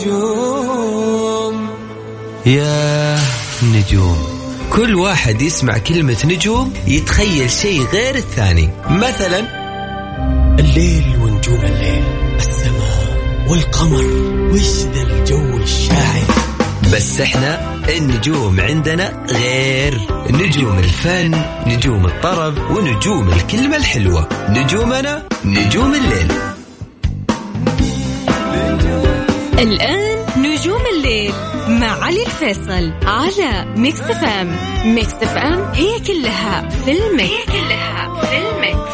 نجوم. يا نجوم. كل واحد يسمع كلمة نجوم يتخيل شيء غير الثاني. مثلا الليل ونجوم الليل. السماء والقمر. وش ذا الجو الشاعر؟ بس إحنا النجوم عندنا غير. نجوم الفن نجوم الطرب ونجوم الكلمة الحلوة. نجومنا نجوم الليل. الآن نجوم الليل مع علي الفيصل على Mix FM Mix FM هي كلها في ال mix. هي كلها في ال mix.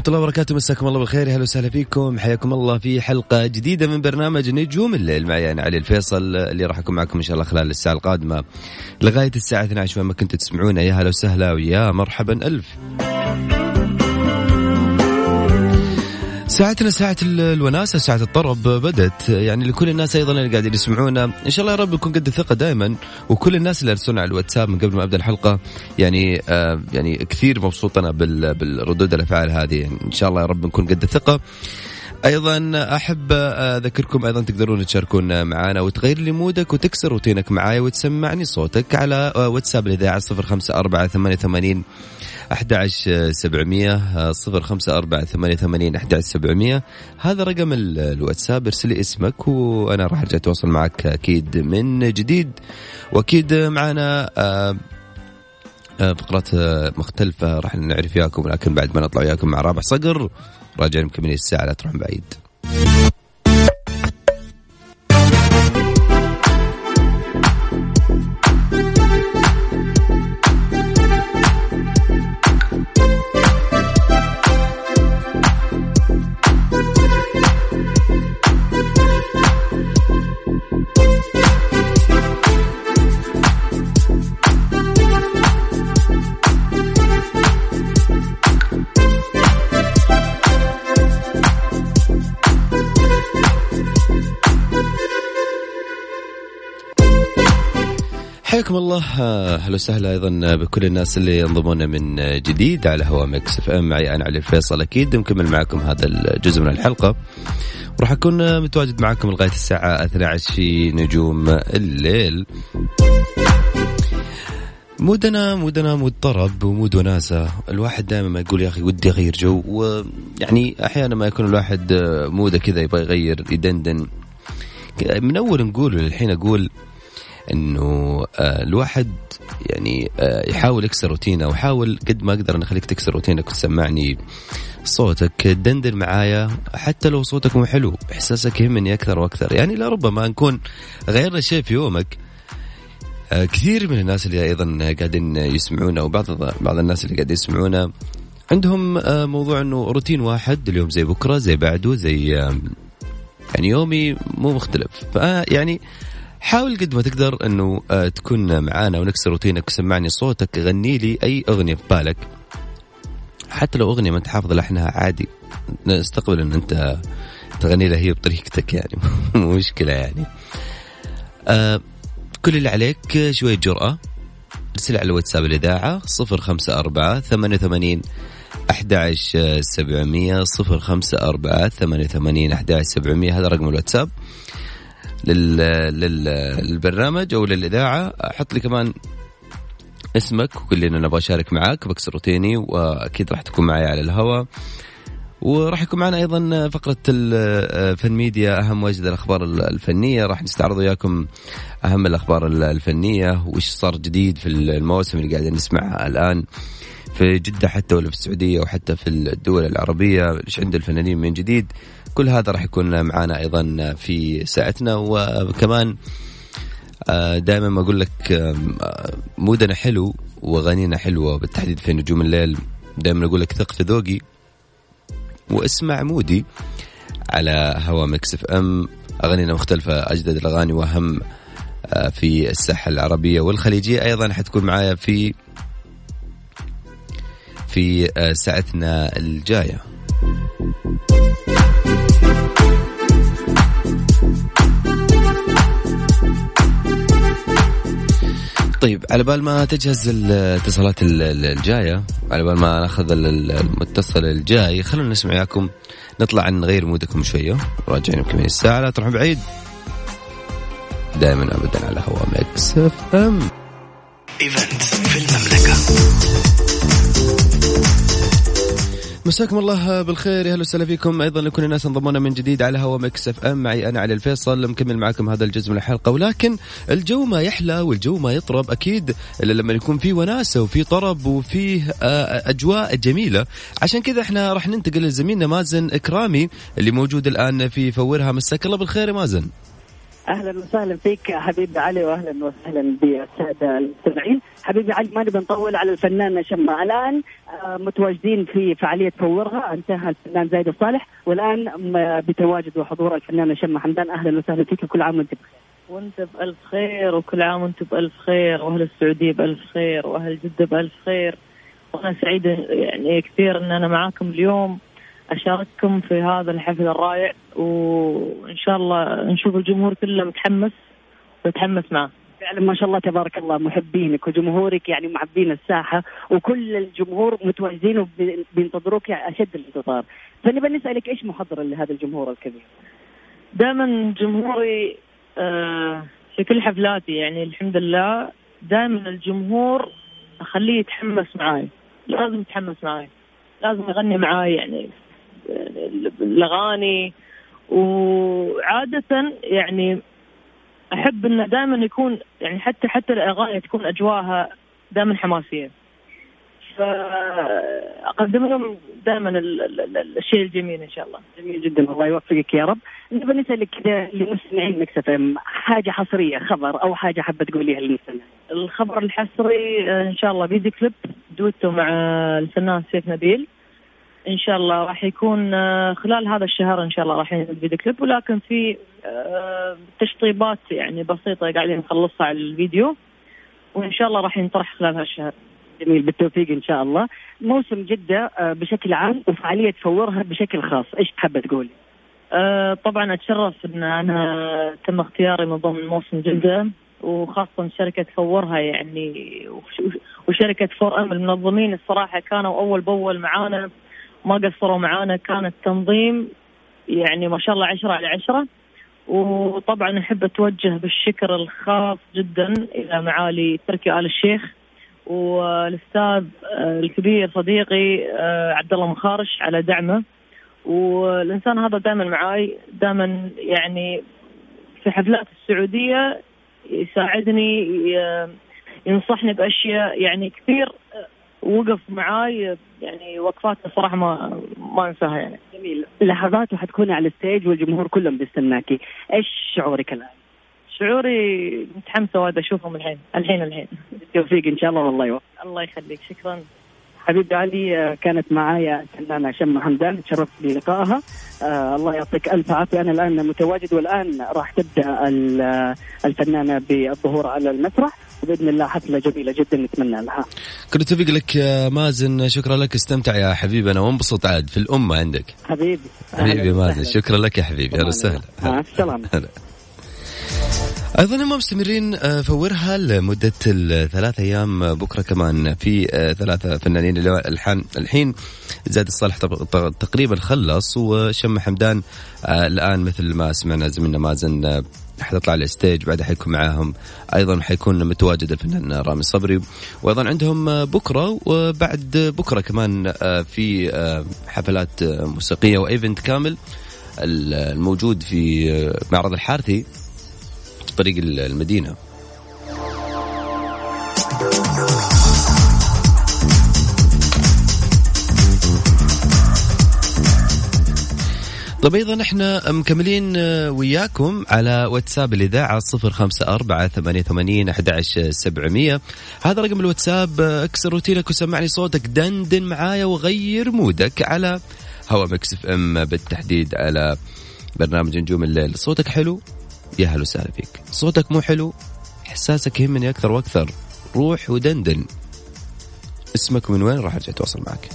ورحمة الله وبركاته. مساكم الله بالخير. أهلا وسهلا فيكم. حياكم الله في حلقة جديدة من برنامج نجوم الليل. معي أنا علي الفيصل اللي راح أكون معكم إن شاء الله خلال الساعة القادمة. لغاية الساعة 12 ما كنتوا تسمعونا. يا هلا وسهلا ويا مرحبا. ألف. ساعتنا ساعة الوناسة ساعة الطرب بدت يعني لكل الناس أيضا اللي قاعدين يسمعونا. إن شاء الله يا رب يكون قد الثقة دائما وكل الناس اللي أرسلونا على الواتساب من قبل ما أبدأ الحلقة يعني آه يعني كثير مبسوط أنا بالردود الأفعال هذه. إن شاء الله يا رب نكون قد الثقة. أيضا أحب أذكركم أيضا تقدرون تشاركون معنا وتغير لي مودك وتكسر روتينك معاي وتسمعني صوتك على واتساب الإذاعة 05488 11700 صفر خمسة أربعة ثمانية ثمانين أحد سبعمية. هذا رقم الواتساب ارسلي اسمك وأنا راح أرجع أتواصل معك أكيد من جديد. وأكيد معنا آه، آه، فقرات مختلفة راح نعرف وياكم لكن بعد ما نطلع وياكم مع رابح صقر راجعين مكملين الساعة لا تروحون بعيد. حياكم الله. أهلا وسهلا أيضا بكل الناس اللي ينضمون من جديد على هوا Mix FM. معي أنا علي الفيصل أكيد. مكمل معكم هذا الجزء من الحلقة. وراح أكون متواجد معكم لغاية الساعة 12 في نجوم الليل. mood نا mood نا mood طرب و mood وناسة. الواحد دائما ما يقول يا أخي ودي أغير جو. ويعني أحيانا ما يكون الواحد mood ه كذا يبغى يغير يدندن. من أول نقول للحين أقول إنه آه، الواحد يعني آه، يحاول يكسر روتينه وحاول قد ما أقدر أنا أخليك تكسر روتينك وتسمعني صوتك. دندن معايا حتى لو صوتك مو حلو إحساسك يهمني أكثر وأكثر. يعني لربما نكون غيرنا شيء في يومك. آه، كثير من الناس اللي أيضا قاعدين يسمعونا وبعض بعض الناس اللي قاعدين يسمعونا عندهم موضوع إنه روتين واحد اليوم زي بكرة زي بعده زي يعني يومي مو مختلف. فيعني حاول قد ما تقدر إنه آه، تكون معانا ونكسر روتينك وسمعني صوتك غني لي أي أغنية في بالك. حتى لو أغنية ما أنت حافظ لحنها عادي نستقبل إن أنت تغني لها هي بطريقتك يعني. مو مشكلة يعني. آه كل اللي عليك شوية جرأة. ارسل على واتساب الإذاعة صفر خمسة أربعة ثمانية وثمانين أحد سبعمية صفر خمسة أربعة ثمانية وثمانين أحد سبعمية هذا رقم الواتساب. لل... لل... للبرنامج أو للإذاعة. حط لي كمان اسمك وقول لي أنا أبغى أشارك معاك. بكسر روتيني وأكيد راح تكون معي على الهواء وراح يكون معنا أيضا فقرة الفن ميديا أهم واجد الأخبار الفنية. راح نستعرض وياكم أهم الأخبار الفنية وش صار جديد في المواسم اللي قاعدين نسمعها الآن في جدة حتى ولا في السعودية وحتى في الدول العربية. إيش عند الفنانين من جديد؟ كل هذا راح يكون معنا أيضا في ساعتنا. وكمان آه، دائما ما أقول لك آه، mood نا حلو وأغانينا حلوة بالتحديد في نجوم الليل. دائما أقول لك ثق في ذوقي واسمع mood ي على هوا Mix FM. أغانينا مختلفة أجدد الأغاني وأهم آه، في الساحة العربية والخليجية. أيضا حتكون معايا في في ساعتنا الجاية. طيب على بال ما تجهز الاتصالات الجاية على بال ما ناخذ المتصل الجاي خلونا نسمع وياكم. نطلع نغير mood كم شوية راجعين يمكن الساعة لا تروحوا بعيد. دائما ابدا على هوا Mix FM. event في المملكة. مساكم الله بالخير. يا أهلا وسهلا فيكم. أيضا لكل الناس انضموا لنا من جديد على هوا Mix FM. معي أنا علي الفيصل. مكمل معكم هذا الجزء من الحلقة. ولكن الجو ما يحلى والجو ما يطرب أكيد إلا لما يكون في وناسه وفي طرب وفيه آه، أجواء جميلة. عشان كذا إحنا راح ننتقل لزميلنا مازن إكرامي اللي موجود الآن في فورها مساك الله بالخير يا مازن. أهلا وسهلا فيك حبيبي علي واهلا وسهلا بالساده المستمعين. حبيبي علي ما نبي نطول على الفنان شمع الآن آه، متواجدين في فعالية فورها. انتهى الفنان زايد الصالح. والآن بتواجد وحضور الفنانه شمع حمدان. أهلا وسهلا فيك. وكل عام وأنت بخير. وأنت بألف خير وكل عام وأنت بألف خير. وأهل السعودية بألف خير وأهل جدة بألف خير. وأنا سعيدة يعني كثير إن أنا معاكم اليوم. أشارككم في هذا الحفل الرائع وإن شاء الله نشوف الجمهور كله متحمس ويتحمس معه. فعلا ما شاء الله تبارك الله محبينك وجمهورك يعني معبين الساحة وكل الجمهور متواجدين وبينتظروك يعني أشد الانتظار. فنبى نسألك إيش محضر لهذا الجمهور الكبير؟ دائما جمهوري آه في كل حفلاتي يعني الحمد لله دائما الجمهور أخليه يتحمس معاي لازم يتحمس معاي لازم يغني معاي يعني. الاغاني وعادة يعني أحب إنه دائما يكون يعني حتى حتى الأغاني تكون أجواءها دائما حماسية فأقدم لهم دائما الشيء الجميل إن شاء الله. جميل جدا الله يوفقك يا رب. نبغى نسألك كذا لمستمعين مكس حاجة حصرية خبر أو حاجة حابة تقوليها للمستمعين. الخبر الحصري إن شاء الله فيديو كليب دويتو مع الفنان سيف نبيل. إن شاء الله راح يكون آه، خلال هذا الشهر إن شاء الله راح ينزل فيديو كليب ولكن في آه، تشطيبات يعني بسيطة قاعدين نخلصها على الفيديو وإن شاء الله راح ينطرح خلال هالشهر. جميل بالتوفيق إن شاء الله. موسم جدة آه، بشكل عام وفعالية تفورها بشكل خاص، إيش حابه تقولي؟ أه طبعا أتشرف إن أنا تم اختياري من ضمن موسم جدة وخاصة شركة فورها يعني وشركة فور أم المنظمين الصراحة كانوا أول بأول معانا ما قصروا معانا كان التنظيم يعني ما شاء الله عشرة على عشرة. وطبعا أحب أتوجه بالشكر الخاص جدا إلى معالي تركي آل الشيخ والأستاذ الكبير صديقي آه، عبد الله مخارش على دعمه. والإنسان هذا دائما معاي دائما يعني في حفلات السعودية يساعدني ينصحني بأشياء يعني كثير وقف معاي يعني وقفاته صراحة ما ما انساها يعني. جميل. لحظات وحتكوني على الستيج والجمهور كلهم بيستناكي. إيش شعورك الآن؟ شعوري متحمسه وايد أشوفهم الحين الحين الحين. بالتوفيق إن شاء الله والله يوفق. الله يخليك شكرا. حبيبي علي كانت معايا الفنانه شمة حمدان تشرفت بلقائها. آه الله يعطيك ألف عافية. أنا الآن متواجد والآن راح تبدأ الفنانة بالظهور على المسرح. وبإذن الله حفلة جميلة جدا نتمنى لها. كل التوفيق لك يا مازن شكرا لك استمتع يا حبيبنا وانبسط عاد في الأمة عندك. حبيبي حبيبي مازن شكرا لك يا حبيبي أهلا وسهلا. مع السلامة. أيضا هم مستمرين آه، فورها لمدة الثلاث أيام بكرة كمان في آه، ثلاثة فنانين الحين الحين زاد الصالح تقريبا خلص وشمة حمدان آه، الآن مثل ما سمعنا زميلنا مازن حتطلع على ال stage بعدها حيكون معاهم. أيضا حيكون متواجد الفنان رامي صبري. وأيضا عندهم بكرة وبعد بكرة كمان في حفلات موسيقية و event كامل الموجود في معرض الحارثي طريق المدينة. طيب أيضا إحنا مكملين وياكم على واتساب الإذاعة صفر خمسة أربعة ثمانية ثمانين أحد سبعمية. هذا رقم الواتساب اكسر روتينك وسمعني صوتك دندن معايا وغير مودك على هوا Mix FM بالتحديد على برنامج نجوم الليل. صوتك حلو؟ يا هلا وسهلا فيك. صوتك مو حلو؟ إحساسك يهمني أكثر وأكثر. روح ودندن. اسمك ومن وين؟ راح أرجع أتواصل معك.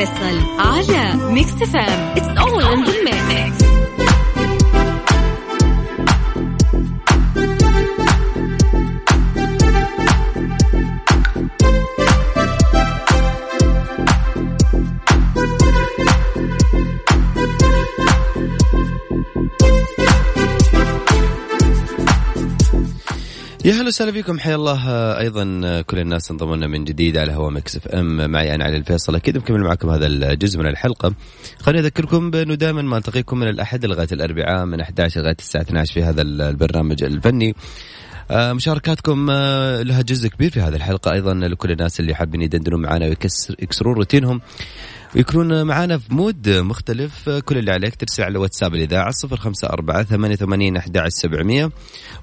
مع علي الفيصل على Mix FM it's all in the يا هلا وسهلا فيكم. حيا الله. أيضا كل الناس انضموا لنا من جديد على هوا Mix FM. معي أنا علي الفيصل. أكيد مكمل معكم هذا الجزء من الحلقة. خليني أذكركم بأنه دائما ما ألتقيكم من الأحد لغاية الأربعاء من 11 لغاية الساعة 12 في هذا البرنامج الفني. آه، مشاركاتكم آه، لها جزء كبير في هذه الحلقة. أيضا لكل الناس اللي حابين يدندنوا معنا ويكسر يكسرون روتينهم. ويكونون معنا في mood مختلف. كل اللي عليك ترسل على واتساب الإذاعة صفر خمسة أربعة ثمانية وثمانين أحد سبعمية.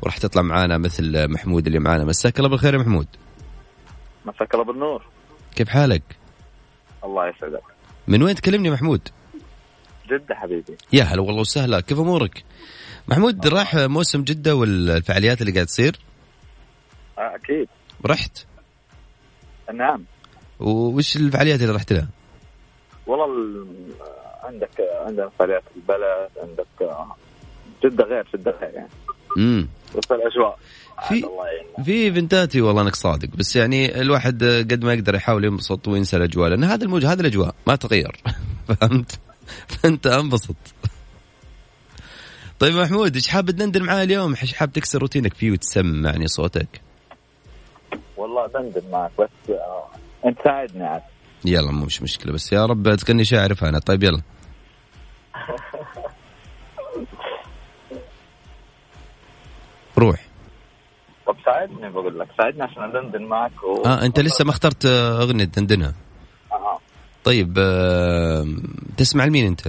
وراح تطلع معنا مثل محمود اللي معنا مساك الله بالخير يا محمود. مساك الله بالنور. كيف حالك؟ الله يسعدك. من وين تكلمني محمود؟ جدة حبيبي. يا هلا والله وسهلا. كيف أمورك؟ محمود راح موسم جدة والفعاليات اللي قاعد تصير؟ آه، أكيد. رحت؟ نعم. وش الفعاليات اللي رحت لها؟ والله ال... عندك عندنا فعاليات البلد عندك آه، جدة غير جدة غير يعني. امم بس الأجواء. في- في إيفنتاتي والله انك صادق بس يعني الواحد قد ما يقدر يحاول ينبسط وينسى الأجواء لأن هذا الموج هذا الأجواء ما تغير. فهمت؟ فأنت أنبسط. طيب محمود إيش حاب تدندن معاه اليوم؟ إيش حاب تكسر روتينك فيه وتسمعني صوتك؟ والله دندن معك بس آه، أنت ساعدني عاد. يلا مش مشكلة. بس يا رب تكني شيء اعرفها أنا. طيب يلا. روح. طب ساعدني بقول لك. ساعدني عشان أدندن معك و... آه أنت لسه ما اخترت أغنية تدندنها. آه. طيب آه تسمع لمين أنت؟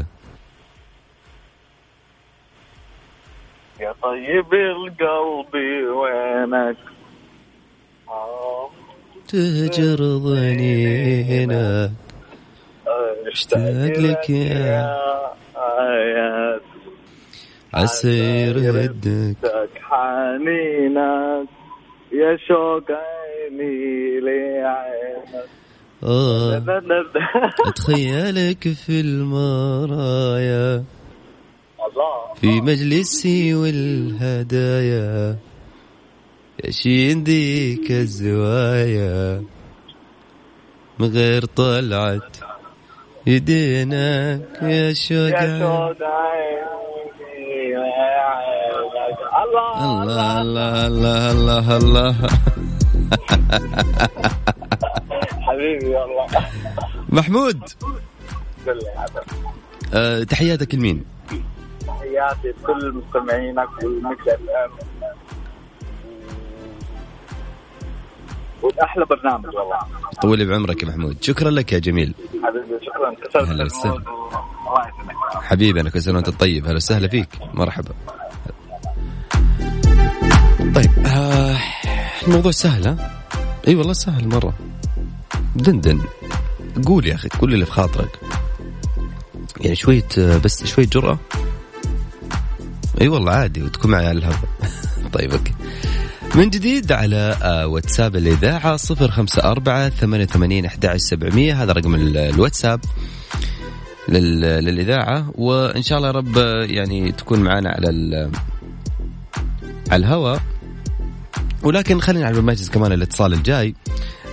يا طيب القلب وينك؟ آه، تهجر ظنينا اشتاق لك يا آيات عسير لك حنينك يا شوق عيني لعينك. آه أتخيلك في المرايا. في مجلسي والهدايا. يا شي ذيك الزوايا من غير طلعت يدينك يا شوق الله الله الله الله الله الله. حبيبي والله. محمود. أه تحياتك لمين؟ تحياتي لكل مستمعينك وال Mix FM والأحلى برنامج والله. طولي بعمرك يا محمود. شكرا لك يا جميل. حبيبي شكرا. كسرت هلا وسهلا. حبيبي أنا كل سنه وانت طيب أهلا وسهلا فيك. مرحبا. طيب آه الموضوع سهل ها؟ إي والله سهل مرة. دندن قول يا أخي قول اللي في خاطرك. يعني شوية آه، بس شوية جرأة؟ إي والله عادي وتكون معي على الهواء. طيب أوكي. من جديد على آه، واتساب الإذاعة صفر خمسة أربعة ثمانية وثمانين أحد سبعمية. هذا رقم ال- الواتساب لل- للإذاعة. وإن شاء الله يا رب آه، يعني تكون معنا على على الهواء. ولكن خلينا على المجلس كمان الاتصال الجاي.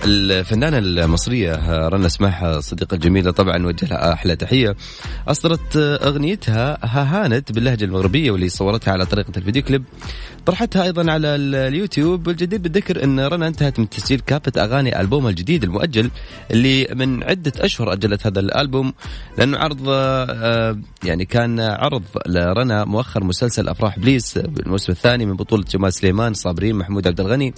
الفنانة المصرية آه، رنا سماح صديقة الجميلة طبعا نوجه لها أحلى تحية. أصدرت آه، أغنيتها هاهانت باللهجة المغربية واللي صورتها على طريقة الفيديو كليب. طرحتها أيضا على ال- اليوتيوب. والجدير بالذكر أن رنا انتهت من تسجيل كافة أغاني ألبومها الجديد المؤجل اللي من عدة أشهر أجلت هذا الألبوم لأنه عرض آه، يعني كان عرض لرنا مؤخر مسلسل أفراح بليس بالموسم الثاني من بطولة جمال سليمان صابرين محمود عبد الغني.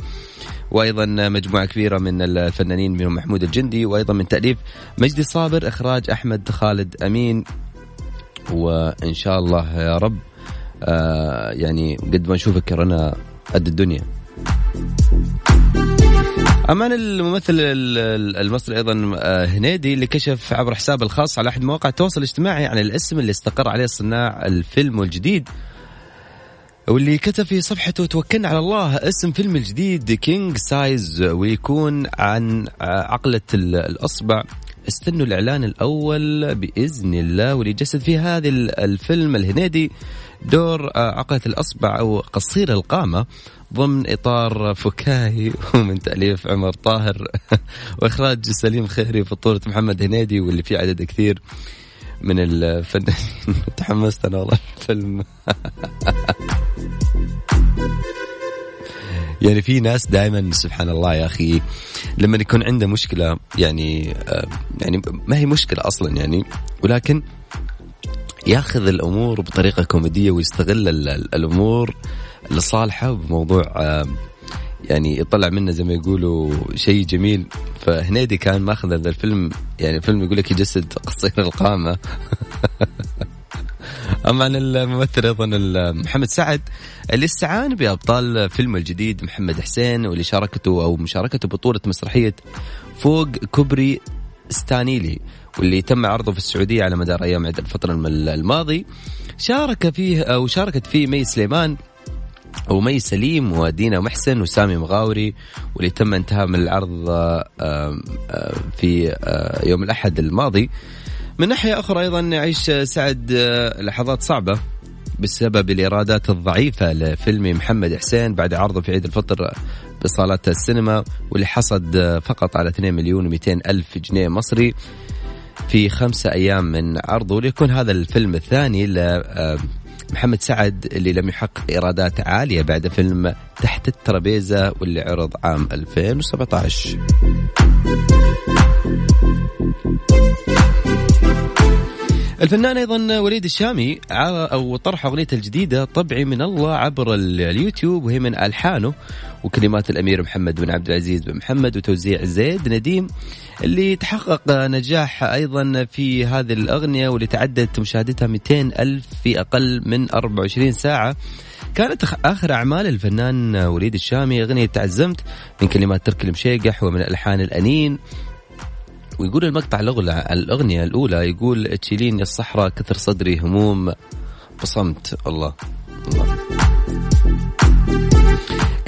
وأيضا مجموعة كبيرة من الفنانين منهم محمود الجندي وأيضا من تأليف مجدي صابر إخراج أحمد خالد أمين. وإن شاء الله يا رب آه يعني قد ما نشوفك رنا قد الدنيا. اما عن الممثل ال- ال- المصري أيضا آه، هنيدي اللي كشف عبر حسابه الخاص على أحد مواقع التواصل الاجتماعي عن الاسم اللي استقر عليه صناع الفيلم الجديد. واللي كتب في صفحته توكلنا على الله اسم فيلم الجديد King Size ويكون عن عقلة ال- الأصبع. استنوا الإعلان الأول بإذن الله واللي جسد فيه هذا ال- الفيلم الهنيدي دور آه، عقلة الأصبع أو قصير القامة ضمن إطار فكاهي ومن تأليف عمر طاهر. وإخراج سليم خيري في بطولة محمد هنيدي واللي فيه عدد كثير. من الفنانين. تحمست أنا والله الفيلم. يعني في ناس دائما سبحان الله يا أخي لما يكون عنده مشكلة يعني آه، يعني ما هي مشكلة أصلا يعني ولكن ياخذ الأمور بطريقة كوميدية ويستغل ال- ال- الأمور لصالحه بموضوع آه، يعني يطلع منه زي ما يقولوا شيء جميل. فهنيدي كان ماخذ هذا الفيلم يعني الفيلم يقول لك يجسد قصير القامة. أما عن الممثل أيضا محمد سعد اللي استعان بأبطال فيلم الجديد محمد حسين واللي شاركته أو مشاركته بطولة مسرحية فوق كوبري ستانيلي واللي تم عرضه في السعودية على مدار أيام الم- الماضي شارك فيه أو شاركت فيه مي سليمان ومي سليم ودينا محسن وسامي مغاوري واللي تم انتهاء من العرض آه، آه، في آه، يوم الأحد الماضي. من ناحية أخرى أيضا يعيش سعد لحظات صعبة بسبب الإيرادات الضعيفة لفيلم محمد حسين بعد عرضه في عيد الفطر بصالات السينما واللي حصد فقط على 2 مليون و200 ألف جنيه مصري في خمسة أيام من عرضه. وليكون هذا الفيلم الثاني لمحمد سعد اللي لم يحقق إيرادات عالية بعد فيلم تحت الترابيزة واللي عرض عام 2017 الفنان أيضا وليد الشامي أو طرح اغنيته الجديدة طبعي من الله عبر ال- اليوتيوب وهي من ألحانه وكلمات الأمير محمد بن عبد العزيز بن محمد وتوزيع زيد نديم اللي تحقق نجاح أيضا في هذه الأغنية واللي تعدت مشاهدتها 200 ألف في أقل من 24 ساعة. كانت آخر أعمال الفنان وليد الشامي أغنية تعزمت من كلمات تركي المشيقح ومن ألحان الأنين. ويقول المقطع الأغنية الأولى يقول تشيلين يا الصحراء كثر صدري هموم بصمت. الله. الله.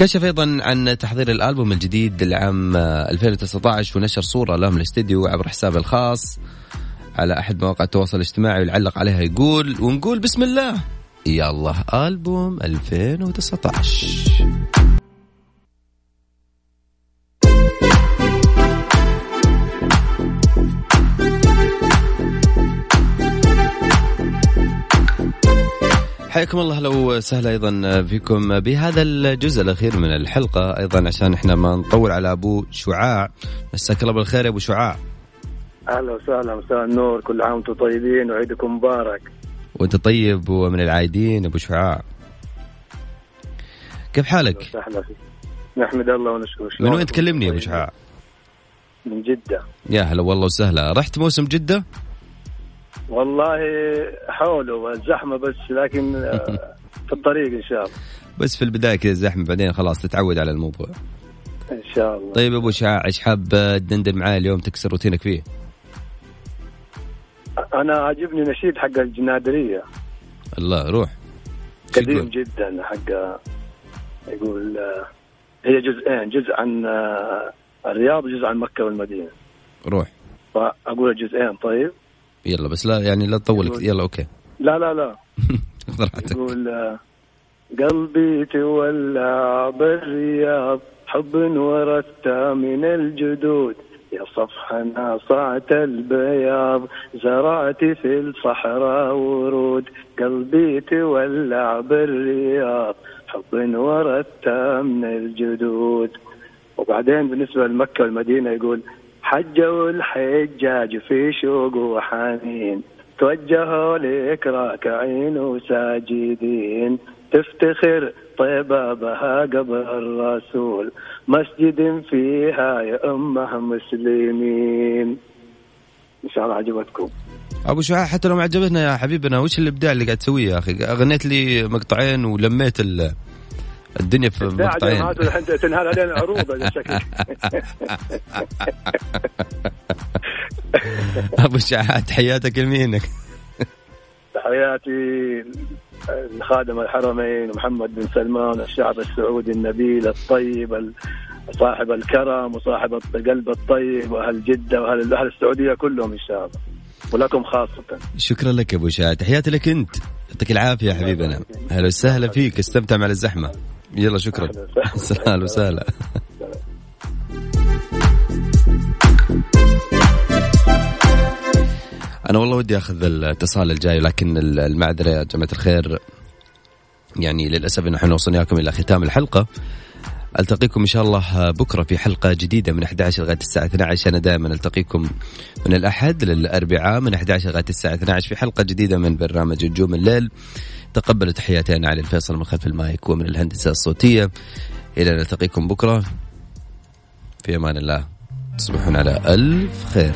كشف أيضا عن تحضير الألبوم الجديد لعام 2019 ونشر صورة له من الاستديو عبر حسابه الخاص. على أحد مواقع التواصل الاجتماعي ويعلق عليها يقول ونقول بسم الله. يا الله ألبوم 2019 حياكم الله أهلا وسهلا أيضا فيكم بهذا الجزء الأخير من الحلقة أيضا عشان إحنا ما نطول على أبو شعاع مساك الله بالخير يا أبو شعاع أهلا وسهلا مساء النور كل عام وأنتم طيبين وعيدكم مبارك وأنت طيب ومن العايدين أبو شعاع كيف حالك؟ نحمد الله ونشكره من؟ وين تكلمني يا أبو شعاع؟ من جدة يا هلا والله وسهلا رحت موسم جدة؟ والله حوله الزحمة بس لكن آه، في الطريق إن شاء الله. بس في البداية كذا زحمة بعدين خلاص تتعود على الموضوع. إن شاء الله. طيب أبو شعاع إيش حاب تدندن معاي اليوم تكسر روتينك فيه؟ أنا عاجبني نشيد حق الجنادرية. الله روح. قديم يقول؟ جدا حق يقول آه، هي جزئين جزء عن آه، الرياض وجزء عن مكة والمدينة. روح. فأقول الجزئين طيب. يلا بس لا يعني لا تطول يلا أوكي. لا لا لا. راحتك يقول قلبي تولع بالرياض حب ورثته من الجدود. يا صفحة ناصعة البياض زرعت في الصحراء ورود. قلبي تولع بالرياض حب ورثته من الجدود. وبعدين بالنسبة لمكة والمدينة يقول حجوا الحجاج في شوق وحنين توجهوا لك راكعين وساجدين. تفتخر طيبة بها قبر الرسول مسجد فيها يا أمة مسلمين. إن شاء الله عجبتكم. أبو شعاع حتى لو ما عجبتنا يا حبيبنا وش الإبداع اللي قاعد تسويه يا أخي؟ غنيت لي مقطعين ولميت ال... الدنيا في مقطعين تنهال علينا عروض شكلك أبو شحات حياتك لمينك. تحياتي لخادم الحرمين محمد بن سلمان الشعب السعودي النبيل الطيب صاحب الكرم وصاحب القلب الطيب وأهل جدة واهل أهل السعودية كلهم إن شاء الله. ولكم خاصة. شكرا لك يا أبو شاد تحياتي لك أنت. يعطيك العافية يا حبيبنا. أهلا وسهلا فيك. استمتع مع الزحمة. يلا شكرا. أهلا وسهلا. أنا والله ودي أخذ الاتصال الجاي لكن المعذرة يا جماعة الخير يعني للأسف إنه إحنا وصلنا إلى ختام الحلقة. ألتقيكم إن شاء الله بكرة في حلقة جديدة من 11 لغاية الساعة 12 أنا دائما ألتقيكم من الأحد للأربعاء من 11 لغاية الساعة 12 في حلقة جديدة من برنامج نجوم الليل. تقبلوا تحياتي أنا علي الفيصل من خلف المايك ومن الهندسة الصوتية. إلى نلتقيكم بكرة. في أمان الله. تصبحون على ألف خير.